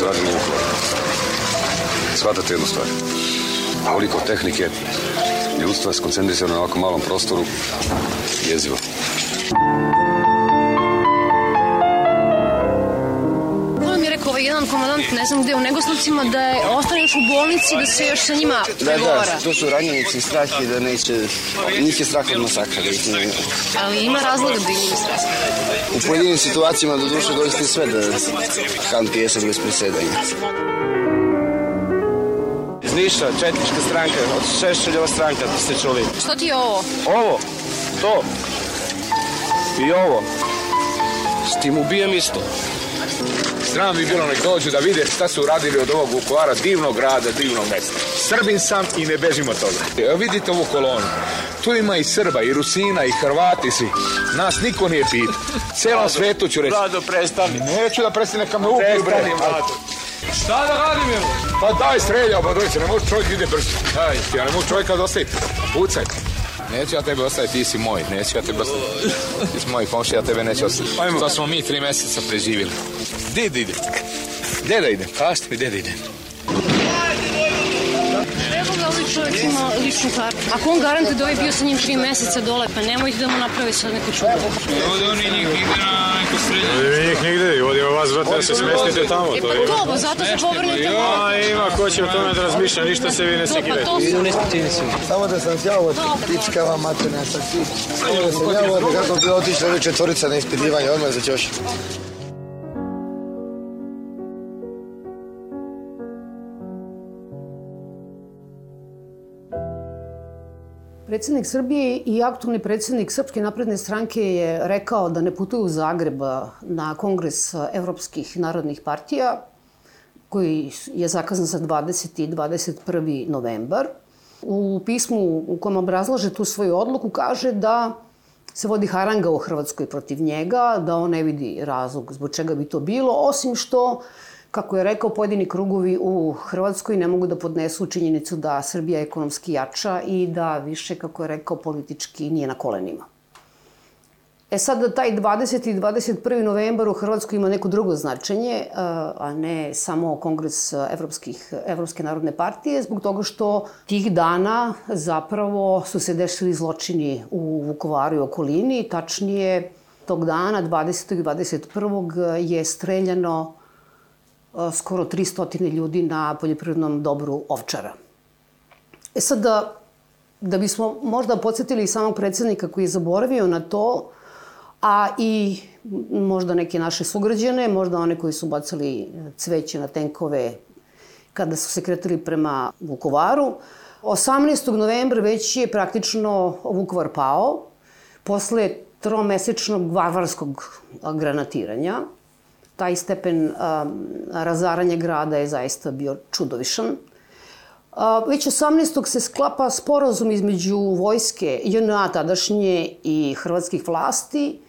radi u Vukovaru. Shvatate jednu stvar. Koliko tehnike, ljudstva skoncentrisano na ovako malom prostoru, jezivo. Jedan komandant, ne znam gde, u Negoslovcima, da je ostane još u bolnici, da se još sa njima pregovara. Da, da, to su ranjenici strah i da neće, njih je strah od masakra. Da ih ne... Ali ima razloga da im je strah. U pojedinim situacijama do duše doista sve da Han pjesak bez presedanja. Iz Niša, četnička stranka, od Šešeljova stranka, da ste čuli. Što ti je ovo? Ovo, to. I ovo. S tim ubijam isto. Sram bi bilo nek dođu da vide šta su uradili od ovog Vukovara, divnog grada, divnog mesta. Srbin sam i ne bežimo od toga. Evo vidite ovu kolonu. Tu ima i Srba, i Rusina, i Hrvati svi. Nas niko nije pita. Celom svetu ću reći. Vlado, prestani. Neću da prestane, neka me ubiju, bre. Prestani. Šta da radim, jel? Pa daj streljao, pa dođe, ne može čovjek ide brzo. Daj, ja ne može čovjeka da ostaviti. Pucaj. Neću ja tebe ostaviti, ti si moj. Neću ja tebe ostaviti. Ti si moj komši, ja tebe neću ostaviti. Ajmo. To smo mi tri meseca preživjeli. Da ide? Gde da ide? Kažete mi, gde da ide? Evo ga, ovaj čovjek ima ličnu kartu. Ako on garante da ovaj bio sa njim tri meseca dole, pa nemojte da mu napravi sad neko čudo. Ovde oni njih ide na neko srednje. Ovdje njih nigde, ovdje vas vrate da se smestite tamo. E pa to, pa zato se povrnite A, ima ko će o tome da razmišlja, ništa se vi ne To, pa sekirajte. to su... Samo da sam sjao od pičkava materna sa ti. Samo da sam jao da kako bi otišli ove četvorica na ispitivanje, odmah za ćoš. Predsednik Srbije i aktualni predsednik Srpske napredne stranke je rekao da ne putuju u Zagreb na kongres evropskih narodnih partija, koji je zakazan za 20. i 21. novembar. U pismu u kojem obrazlaže tu svoju odluku kaže da se vodi haranga u Hrvatskoj protiv njega, da on ne vidi razlog zbog čega bi to bilo, osim što kako je rekao, pojedini krugovi u Hrvatskoj ne mogu da podnesu činjenicu da Srbija ekonomski jača i da više, kako je rekao, politički nije na kolenima. E sad, taj 20. i 21. novembar u Hrvatskoj ima neko drugo značenje, a ne samo Kongres Evropskih, Evropske narodne partije, zbog toga što tih dana zapravo su se desili zločini u Vukovaru i okolini. Tačnije, tog dana, 20. i 21. je streljano skoro 300 ljudi na poljoprivrednom dobru Ovčara. E sad, da, da bismo možda podsjetili samog predsednika koji je zaboravio na to, a i možda neke naše sugrađane, možda one koji su bacali cveće na tenkove kada su se kretali prema Vukovaru. 18. novembra već je praktično Vukovar pao posle tromesečnog varvarskog granatiranja taj stepen um, razaranja grada je zaista bio čudovišan. Uh, već 18. se sklapa sporazum između vojske JNA tadašnje i hrvatskih vlasti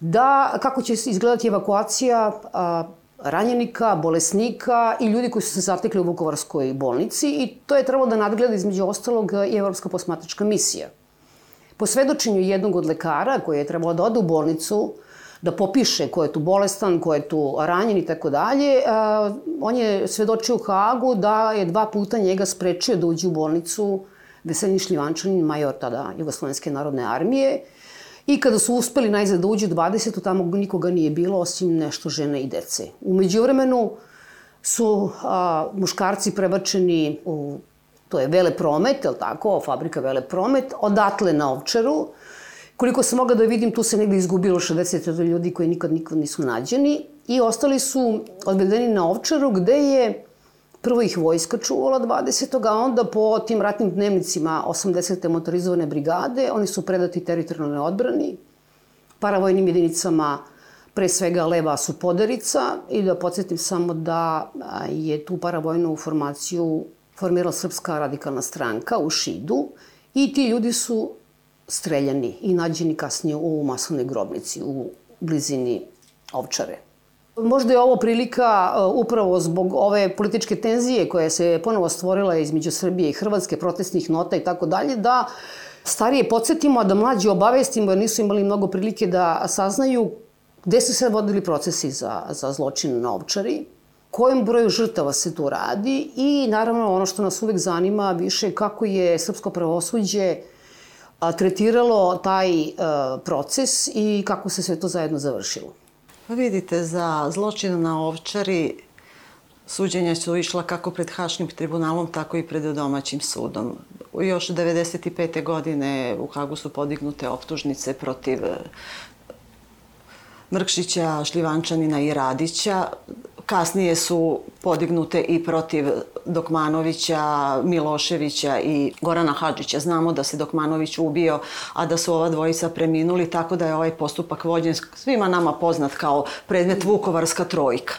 da kako će izgledati evakuacija uh, ranjenika, bolesnika i ljudi koji su se zatekli u Vukovarskoj bolnici i to je trebalo da nadgleda između ostalog i Evropska posmatračka misija. Po svedočenju jednog od lekara koji je trebalo da ode u bolnicu, da popiše ko je tu bolestan, ko je tu ranjen i tako dalje. On je svedočio Hagu da je dva puta njega sprečio da uđe u bolnicu Veselin Šljivančanin, major tada Jugoslovenske narodne armije. I kada su uspeli najzad da uđu 20. tamo nikoga nije bilo osim nešto žene i dece. Umeđu vremenu su a, muškarci prebačeni u to je Vele Promet, je tako, fabrika Vele Promet, odatle na Ovčaru, Koliko sam mogla da vidim, tu se negde izgubilo 60 ljudi koji nikad nikad nisu nađeni i ostali su odvedeni na Ovčaru gde je prvo ih vojska čuvala 20. a onda po tim ratnim dnevnicima 80. motorizovane brigade, oni su predati teritorijalnoj odbrani, paravojnim jedinicama pre svega Leva su podarica i da podsjetim samo da je tu paravojnu formaciju formirala Srpska radikalna stranka u Šidu i ti ljudi su streljani i nađeni kasnije u masovnoj grobnici u blizini Ovčare. Možda je ovo prilika uh, upravo zbog ove političke tenzije koja se ponovo stvorila između Srbije i Hrvatske, protestnih nota i tako dalje, da starije podsjetimo, a da mlađi obavestimo, jer nisu imali mnogo prilike da saznaju gde su se vodili procesi za, za zločin na Ovčari. kojem broju žrtava se tu radi i naravno ono što nas uvek zanima više kako je srpsko pravosuđe tretiralo taj a, proces i kako se sve to zajedno završilo. Pa vidite, za zločin na ovčari suđenja su išla kako pred Haškim tribunalom, tako i pred domaćim sudom. Još 95. godine u Hagu su podignute optužnice protiv Mrkšića, Šljivančanina i Radića. Kasnije su podignute i protiv Dokmanovića, Miloševića i Gorana Hadžića. Znamo da se Dokmanović ubio, a da su ova dvojica preminuli, tako da je ovaj postupak vođen svima nama poznat kao predmet Vukovarska trojka.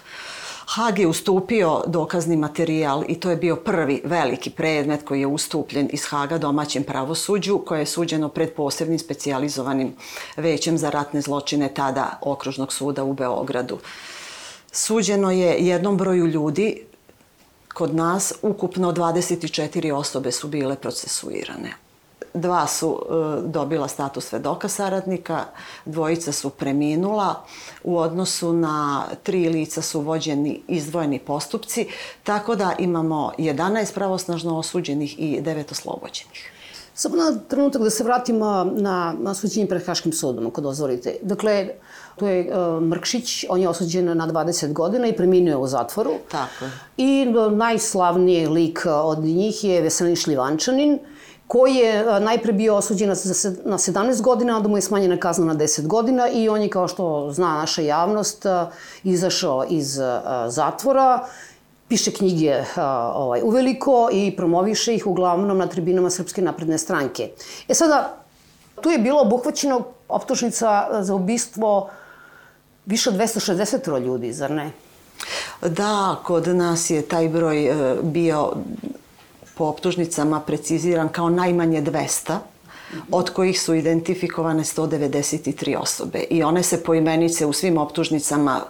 Hag je ustupio dokazni materijal i to je bio prvi veliki predmet koji je ustupljen iz Haga domaćem pravosuđu koje je suđeno pred posebnim specijalizovanim većem za ratne zločine tada okružnog suda u Beogradu. Suđeno je jednom broju ljudi, kod nas ukupno 24 osobe su bile procesuirane. Dva su e, dobila status svedoka saradnika, dvojica su preminula, u odnosu na tri lica su vođeni izdvojeni postupci, tako da imamo 11 pravosnažno osuđenih i 9 oslobođenih. Samo na trenutak da se vratimo na, na suđenje pred Haškim sudom, ako dozvolite. Dakle, to je uh, Mrkšić, on je osuđen na 20 godina i preminio u zatvoru. Tako je. I uh, najslavniji lik od njih je Veselin Šljivančanin, koji je najpre bio osuđen na 17 godina, onda mu je smanjena kazna na 10 godina i on je, kao što zna naša javnost, izašao iz zatvora piše knjige ovaj, uveliko i promoviše ih uglavnom na tribinama Srpske napredne stranke. E sada, tu je bilo obuhvaćeno optužnica za ubistvo više od 260 ljudi, zar ne? Da, kod nas je taj broj e, bio po optužnicama preciziran kao najmanje 200 od kojih su identifikovane 193 osobe i one se poimenice u svim optužnicama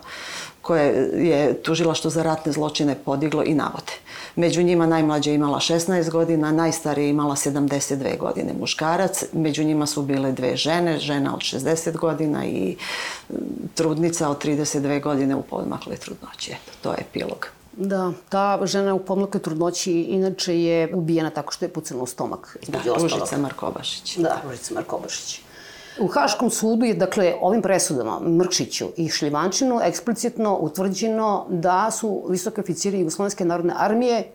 koje je tužilaštvo za ratne zločine podiglo i navode. Među njima najmlađa imala 16 godina, najstarija imala 72 godine muškarac, među njima su bile dve žene, žena od 60 godina i trudnica od 32 godine u podmakle trudnoće. Eto, to je epilog. Da, ta žena u pomlake trudnoći inače je ubijena tako što je pucana u stomak. Da, Ružica Markobašić. Da, Ružica Markobašić. U Haškom sudu je, dakle, ovim presudama Mrkšiću i Šljivančinu eksplicitno utvrđeno da su visoke oficiri Jugoslovenske narodne armije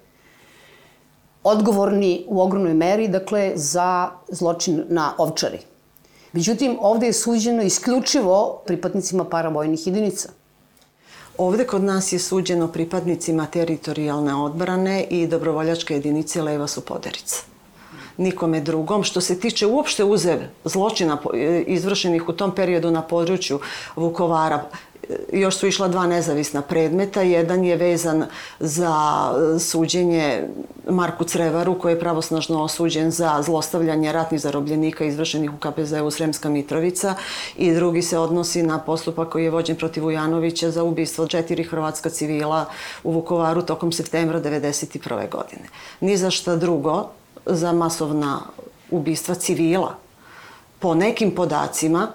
odgovorni u ogromnoj meri, dakle, za zločin na ovčari. Međutim, ovde je suđeno isključivo pripadnicima paravojnih jedinica. Ovde kod nas je suđeno pripadnicima teritorijalne odbrane i dobrovoljačke jedinice Leva su poderica. Nikome drugom. Što se tiče uopšte uzev zločina e, izvršenih u tom periodu na području Vukovara, još su išla dva nezavisna predmeta. Jedan je vezan za e, suđenje Marku Crevaru, koji je pravosnažno osuđen za zlostavljanje ratnih zarobljenika izvršenih u KPZ-u Sremska Mitrovica i drugi se odnosi na postupak koji je vođen protiv Ujanovića za ubistvo četiri hrvatska civila u Vukovaru tokom septembra 1991. godine. Ni za šta drugo za masovna ubistva civila. Po nekim podacima,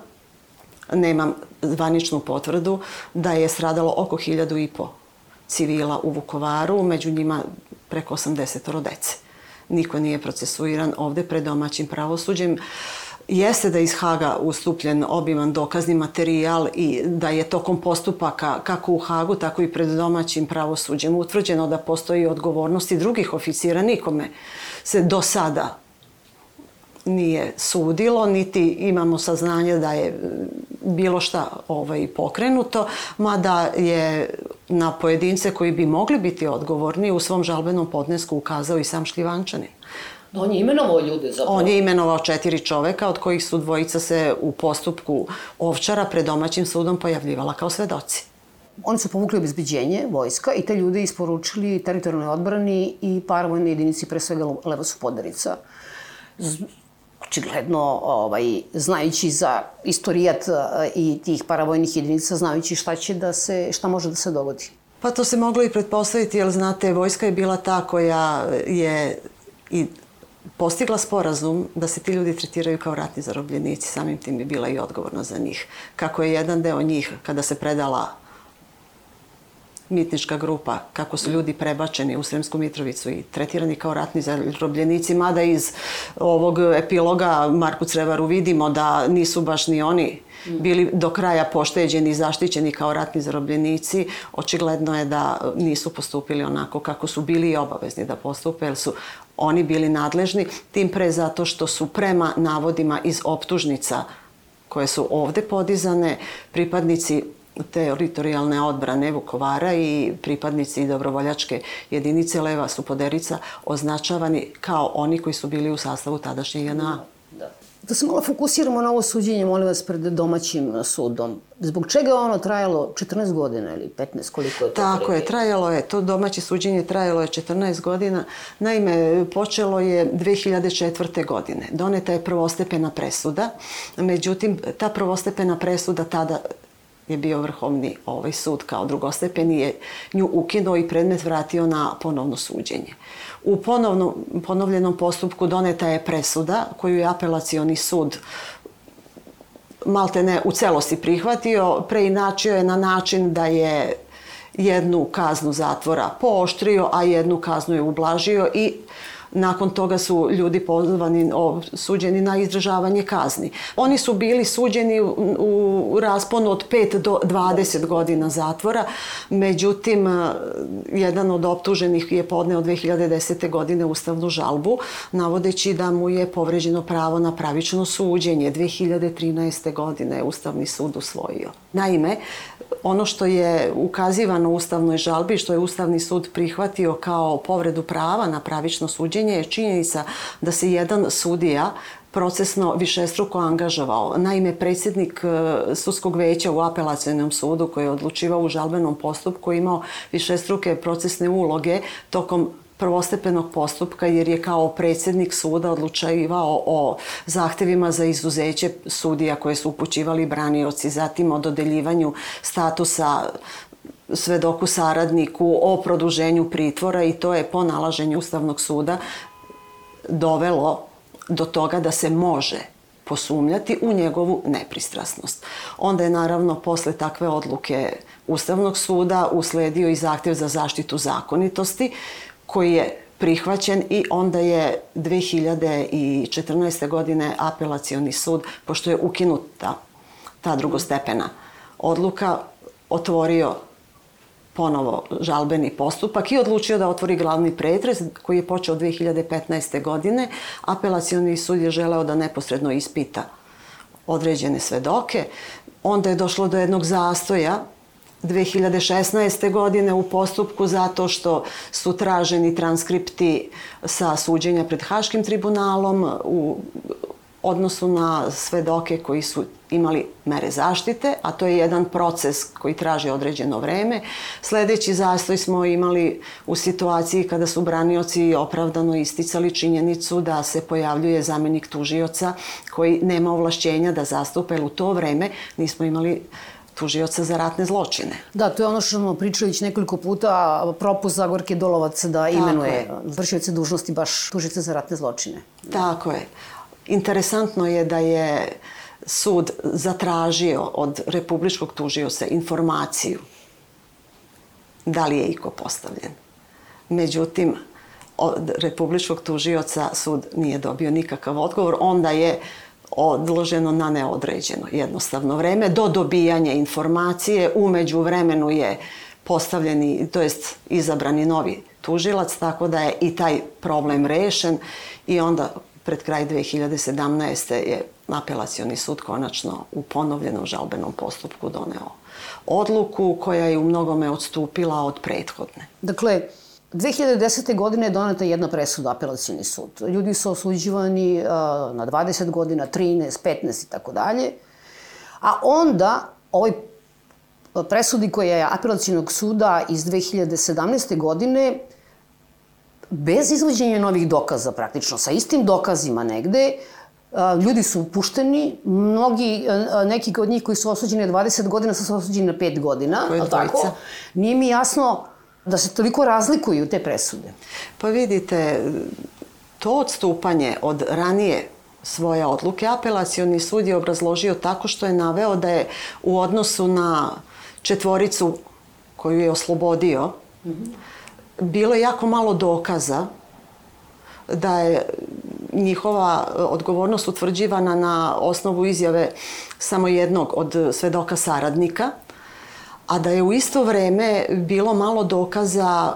nemam zvaničnu potvrdu da je stradalo oko hiljadu i po civila u Vukovaru, među njima preko 80 dece. Niko nije procesuiran ovde pred domaćim pravosuđem. Jeste da iz Haga ustupljen obiman dokazni materijal i da je tokom postupaka kako u Hagu, tako i pred domaćim pravosuđem utvrđeno da postoji odgovornosti drugih oficira. Nikome se do sada nije sudilo, niti imamo saznanje da je bilo šta ovaj, pokrenuto, mada je na pojedince koji bi mogli biti odgovorni u svom žalbenom podnesku ukazao i sam Šljivančanin. On je imenovao ljude zapravo? On je imenovao četiri čoveka, od kojih su dvojica se u postupku ovčara pred domaćim sudom pojavljivala kao svedoci. Oni su povukli obezbeđenje vojska i te ljude isporučili teritorijalnoj odbrani i paravojne jedinici, pre svega Leva su podarica očigledno ovaj, znajući za istorijat eh, i tih paravojnih jedinica, znajući šta će da se, šta može da se dogodi. Pa to se moglo i pretpostaviti, jer znate, vojska je bila ta koja je i postigla sporazum da se ti ljudi tretiraju kao ratni zarobljenici, samim tim je bila i odgovorna za njih. Kako je jedan deo njih, kada se predala mitnička grupa, kako su ljudi prebačeni u Sremsku Mitrovicu i tretirani kao ratni zarobljenici, mada iz ovog epiloga Marku Crevaru vidimo da nisu baš ni oni bili do kraja pošteđeni i zaštićeni kao ratni zarobljenici, očigledno je da nisu postupili onako kako su bili i obavezni da postupe, jer su oni bili nadležni, tim pre zato što su prema navodima iz optužnica koje su ovde podizane, pripadnici teritorijalne odbrane Vukovara i pripadnici dobrovoljačke jedinice Leva Supoderica označavani kao oni koji su bili u sastavu tadašnje JNA. Da. Da se malo fokusiramo na ovo suđenje, molim vas, pred domaćim sudom. Zbog čega je ono trajalo 14 godina ili 15, koliko je to? Tako je, trajalo je, to domaće suđenje trajalo je 14 godina. Naime, počelo je 2004. godine. Doneta je prvostepena presuda, međutim, ta prvostepena presuda tada je bio vrhovni ovaj sud kao drugostepeni je nju ukinuo i predmet vratio na ponovno suđenje. U ponovno, ponovljenom postupku doneta je presuda koju je apelacioni sud malte ne u celosti prihvatio, preinačio je na način da je jednu kaznu zatvora pooštrio, a jednu kaznu je ublažio i Nakon toga su ljudi pozvani, suđeni na izdržavanje kazni. Oni su bili suđeni u, rasponu od 5 do 20 godina zatvora, međutim, jedan od optuženih je podneo 2010. godine ustavnu žalbu, navodeći da mu je povređeno pravo na pravično suđenje. 2013. godine je Ustavni sud usvojio. Naime, ono što je ukazivano u ustavnoj žalbi, što je Ustavni sud prihvatio kao povredu prava na pravično suđenje, je činjenica da se jedan sudija procesno višestruko angažovao. Naime, predsjednik e, sudskog veća u apelacijnom sudu koji je odlučivao u žalbenom postupku imao višestruke procesne uloge tokom prvostepenog postupka jer je kao predsjednik suda odlučivao o zahtevima za izuzeće sudija koje su upućivali branioci, zatim o dodeljivanju statusa svedoku saradniku o produženju pritvora i to je po nalaženju Ustavnog suda dovelo do toga da se može posumljati u njegovu nepristrasnost. Onda je naravno posle takve odluke Ustavnog suda usledio i zahtev za zaštitu zakonitosti koji je prihvaćen i onda je 2014. godine apelacioni sud, pošto je ukinuta ta drugostepena odluka, otvorio ponovo žalbeni postupak i odlučio da otvori glavni pretres koji je počeo 2015. godine. Apelacioni sud je želeo da neposredno ispita određene svedoke. Onda je došlo do jednog zastoja 2016. godine u postupku zato što su traženi transkripti sa suđenja pred Haškim tribunalom u odnosu na svedoke koji su imali mere zaštite, a to je jedan proces koji traži određeno vreme. Sledeći zastoj smo imali u situaciji kada su branioci opravdano isticali činjenicu da se pojavljuje zamenik tužioca koji nema ovlašćenja da zastupa, jer u to vreme nismo imali tužioca za ratne zločine. Da, to je ono što smo pričali već nekoliko puta, propust Zagorke Dolovac da imenuje vršioce dužnosti baš tužice za ratne zločine. Tako je. Interesantno je da je sud zatražio od republičkog tužioca informaciju da li je iko postavljen. Međutim, od republičkog tužioca sud nije dobio nikakav odgovor, onda je odloženo na neodređeno jednostavno vreme do dobijanja informacije. Umeđu vremenu je postavljeni, to jest izabrani novi tužilac, tako da je i taj problem rešen i onda pred kraj 2017. je apelacioni sud konačno u ponovljenom žalbenom postupku doneo odluku koja je u mnogome odstupila od prethodne. Dakle, 2010. godine je doneta jedna presuda apelacijni sud. Ljudi su osuđivani uh, na 20 godina, 13, 15 i tako dalje. A onda ovoj presudi koja je apelacijnog suda iz 2017. godine bez izvođenja novih dokaza praktično, sa istim dokazima negde, ljudi su pušteni, mnogi, neki od njih koji su osuđeni na 20 godina su osuđeni na 5 godina, ali tako? Nije mi jasno da se toliko razlikuju te presude. Pa vidite, to odstupanje od ranije svoje odluke apelacioni sud je obrazložio tako što je naveo da je u odnosu na četvoricu koju je oslobodio, bilo je jako malo dokaza da je njihova odgovornost utvrđivana na osnovu izjave samo jednog od svedoka saradnika, a da je u isto vreme bilo malo dokaza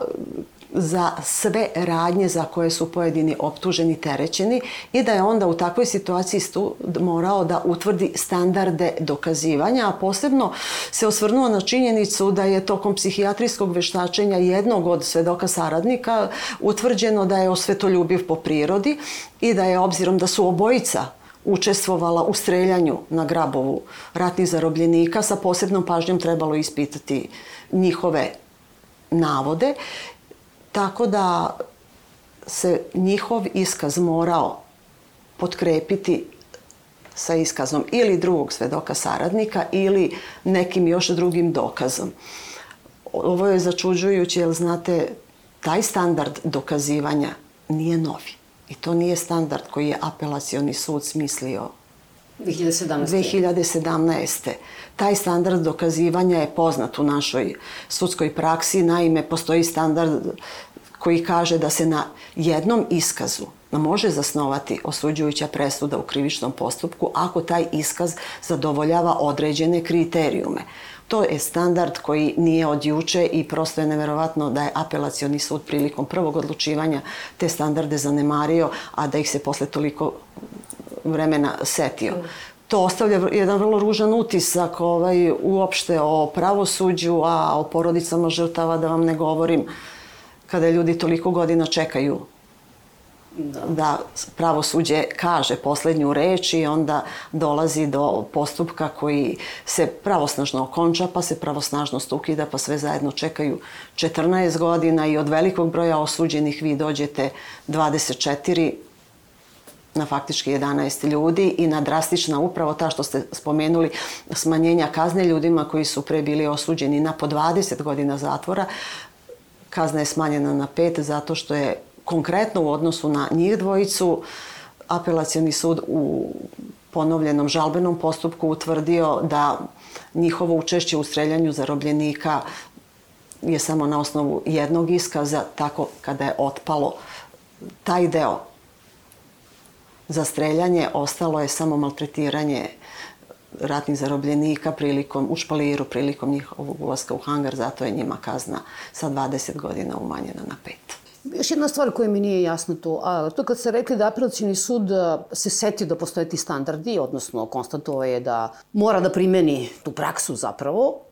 za sve radnje za koje su pojedini optuženi terećeni i da je onda u takvoj situaciji stud morao da utvrdi standarde dokazivanja, a posebno se osvrnuo na činjenicu da je tokom psihijatrijskog veštačenja jednog od svedoka saradnika utvrđeno da je osvetoljubiv po prirodi i da je obzirom da su obojica učestvovala u streljanju na Grabovu ratnih zarobljenika, sa posebnom pažnjom trebalo ispitati njihove navode Tako da se njihov iskaz morao potkrepiti sa iskazom ili drugog svedoka saradnika ili nekim još drugim dokazom. Ovo je začuđujuće jer znate, taj standard dokazivanja nije novi. I to nije standard koji je apelacioni sud smislio 2017. 2017. Taj standard dokazivanja je poznat u našoj sudskoj praksi. Naime, postoji standard koji kaže da se na jednom iskazu može zasnovati osuđujuća presuda u krivičnom postupku ako taj iskaz zadovoljava određene kriterijume. To je standard koji nije od juče i prosto je neverovatno da je apelacioni sud prilikom prvog odlučivanja te standarde zanemario, a da ih se posle toliko vremena setio. To ostavlja jedan vrlo ružan utisak ovaj, uopšte o pravosuđu, a o porodicama žrtava da vam ne govorim kada ljudi toliko godina čekaju da. pravosuđe kaže poslednju reč i onda dolazi do postupka koji se pravosnažno okonča, pa se pravosnažno ukida, pa sve zajedno čekaju 14 godina i od velikog broja osuđenih vi dođete 24 na faktički 11 ljudi i na drastična upravo ta što ste spomenuli smanjenja kazne ljudima koji su pre bili osuđeni na po 20 godina zatvora kazna je smanjena na pet zato što je konkretno u odnosu na njih dvojicu apelacioni sud u ponovljenom žalbenom postupku utvrdio da njihovo učešće u streljanju zarobljenika je samo na osnovu jednog iskaza, tako kada je otpalo taj deo za streljanje, ostalo je samo maltretiranje ratnih zarobljenika prilikom, u špaliru prilikom njihovog ulaska u hangar, zato je njima kazna sa 20 godina umanjena na pet. Još jedna stvar koja mi nije jasna tu, a to kad ste rekli da apelacijni sud se setio da postoje ti standardi, odnosno konstatovao je da mora da primeni tu praksu zapravo,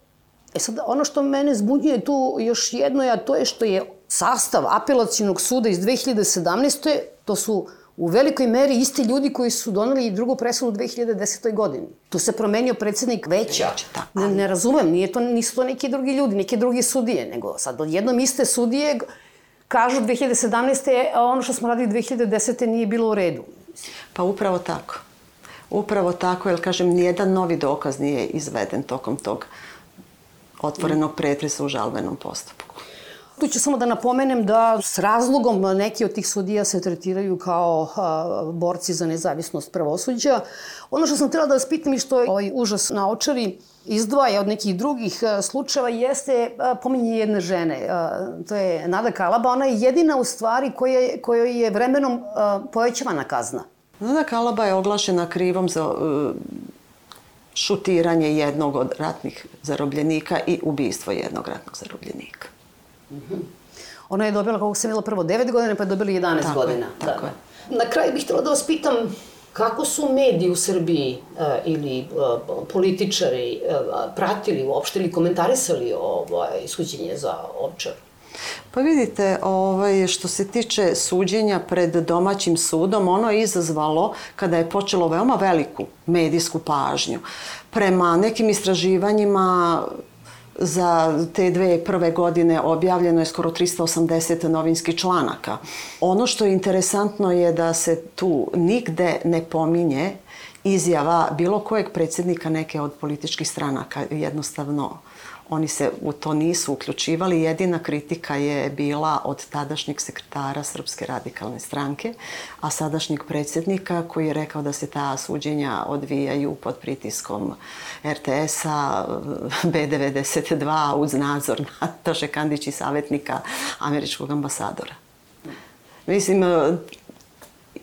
E sad, ono što mene zbunjuje tu još jedno je, a to je što je sastav apelacijnog suda iz 2017. to su u velikoj meri isti ljudi koji su doneli drugu presudu u 2010. godini. Tu se promenio predsednik veća. Ne, ne razumem, nije to, nisu to neki drugi ljudi, neke drugi sudije, nego sad jednom iste sudije kažu 2017. a ono što smo radili 2010. nije bilo u redu. Pa upravo tako. Upravo tako, jer kažem, nijedan novi dokaz nije izveden tokom tog otvorenog pretresa u žalbenom postupku. Tu ću samo da napomenem da s razlogom neki od tih sudija se tretiraju kao a, borci za nezavisnost pravosuđa. Ono što sam htjela da vas pitam i što je ovaj užas na očari izdvaja od nekih drugih a, slučajeva jeste a, pominje jedne žene. A, to je Nada Kalaba. Ona je jedina u stvari koja, kojoj je vremenom povećavana kazna. Nada Kalaba je oglašena krivom za šutiranje jednog od ratnih zarobljenika i ubistvo jednog ratnog zarobljenika. -hmm. Ona je dobila, kako sam imala prvo 9 godina, pa je dobila 11 tako godina. Je, tako da. je. Na kraju bih htjela da vas pitam kako su mediji u Srbiji uh, ili uh, političari uh, pratili uopšte ili komentarisali ovo iskuđenje za Ovčar? Pa vidite, ovaj, što se tiče suđenja pred domaćim sudom, ono je izazvalo kada je počelo veoma veliku medijsku pažnju. Prema nekim istraživanjima za te dve prve godine objavljeno je skoro 380 novinskih članaka. Ono što je interesantno je da se tu nigde ne pominje izjava bilo kojeg predsednika neke od političkih stranaka. Jednostavno, Oni se u to nisu uključivali. Jedina kritika je bila od tadašnjeg sekretara Srpske radikalne stranke, a sadašnjeg predsjednika koji je rekao da se ta suđenja odvijaju pod pritiskom RTS-a, B92 uz nadzor Nataše Kandić i savjetnika američkog ambasadora. Mislim,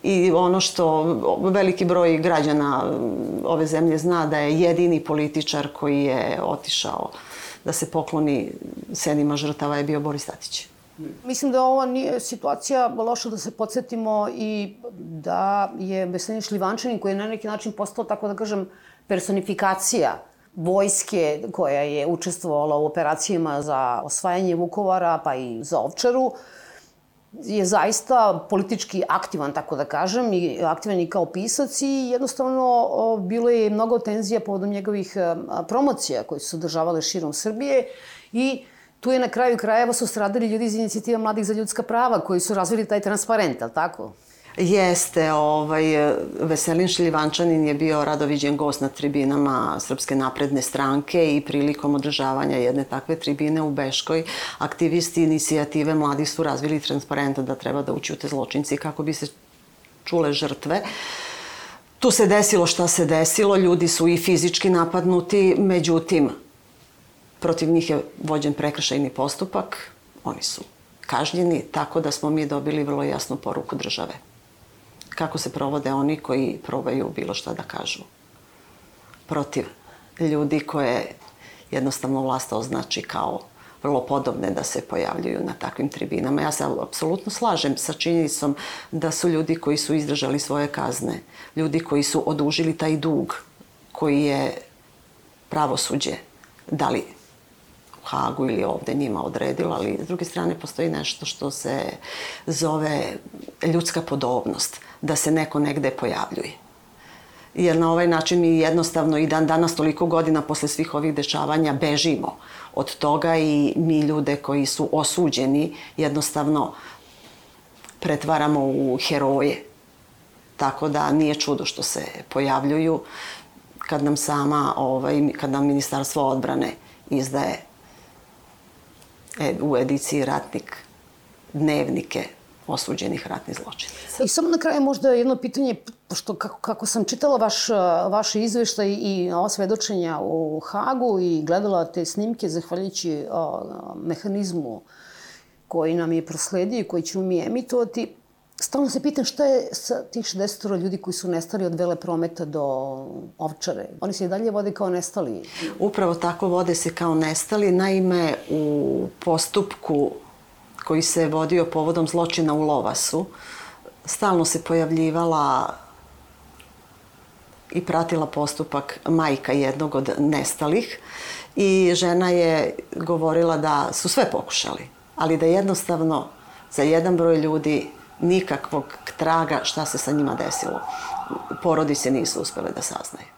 i ono što veliki broj građana ove zemlje zna da je jedini političar koji je otišao da se pokloni senima žrtava je bio Boris Tatić. Mislim da ova nije situacija loša da se podsjetimo i da je Veselin Šlivančanin koji je na neki način postao, tako da kažem, personifikacija vojske koja je učestvovala u operacijama za osvajanje Vukovara pa i za Ovčaru, je zaista politički aktivan, tako da kažem, i aktivan i kao pisac i jednostavno bilo je mnogo tenzija povodom njegovih promocija koje su se održavale širom Srbije i tu je na kraju krajeva su stradali ljudi iz inicijativa Mladih za ljudska prava koji su razvili taj transparent, ali tako? Jeste, ovaj, Veselin Šljivančanin je bio radoviđen gost na tribinama Srpske napredne stranke i prilikom održavanja jedne takve tribine u Beškoj aktivisti inicijative mladi su razvili transparent da treba da učute zločinci kako bi se čule žrtve. Tu se desilo šta se desilo, ljudi su i fizički napadnuti, međutim, protiv njih je vođen prekršajni postupak, oni su kažnjeni, tako da smo mi dobili vrlo jasnu poruku države kako se provode oni koji probaju bilo šta da kažu protiv ljudi koje jednostavno vlast označi kao vrlo podobne da se pojavljuju na takvim tribinama. Ja se apsolutno slažem sa činjenicom da su ljudi koji su izdržali svoje kazne, ljudi koji su odužili taj dug koji je pravosuđe, da li u Hagu ili ovde njima odredilo, ali s druge strane postoji nešto što se zove ljudska podobnost da se neko negde pojavljuje. Jer na ovaj način mi jednostavno i dan danas toliko godina posle svih ovih dešavanja bežimo od toga i mi ljude koji su osuđeni jednostavno pretvaramo u heroje. Tako da nije čudo što se pojavljuju kad nam sama, ovaj, kad nam Ministarstvo odbrane izdaje u ediciji Ratnik dnevnike osuđenih ratnih zločinaca. I samo na kraju možda jedno pitanje, pošto kako, kako sam čitala vaš, vaš izveštaj i ova svedočenja u Hagu i gledala te snimke zahvaljujući o, mehanizmu koji nam je prosledio i koji ćemo mi emitovati, Stalno se pitam šta je sa tih 60 ljudi koji su nestali od vele prometa do ovčare. Oni se i dalje vode kao nestali. Upravo tako vode se kao nestali. Naime, u postupku koji se vodio povodom zločina u Lovasu, stalno se pojavljivala i pratila postupak majka jednog od nestalih i žena je govorila da su sve pokušali, ali da jednostavno za jedan broj ljudi nikakvog traga šta se sa njima desilo. Porodice nisu uspele da saznaju.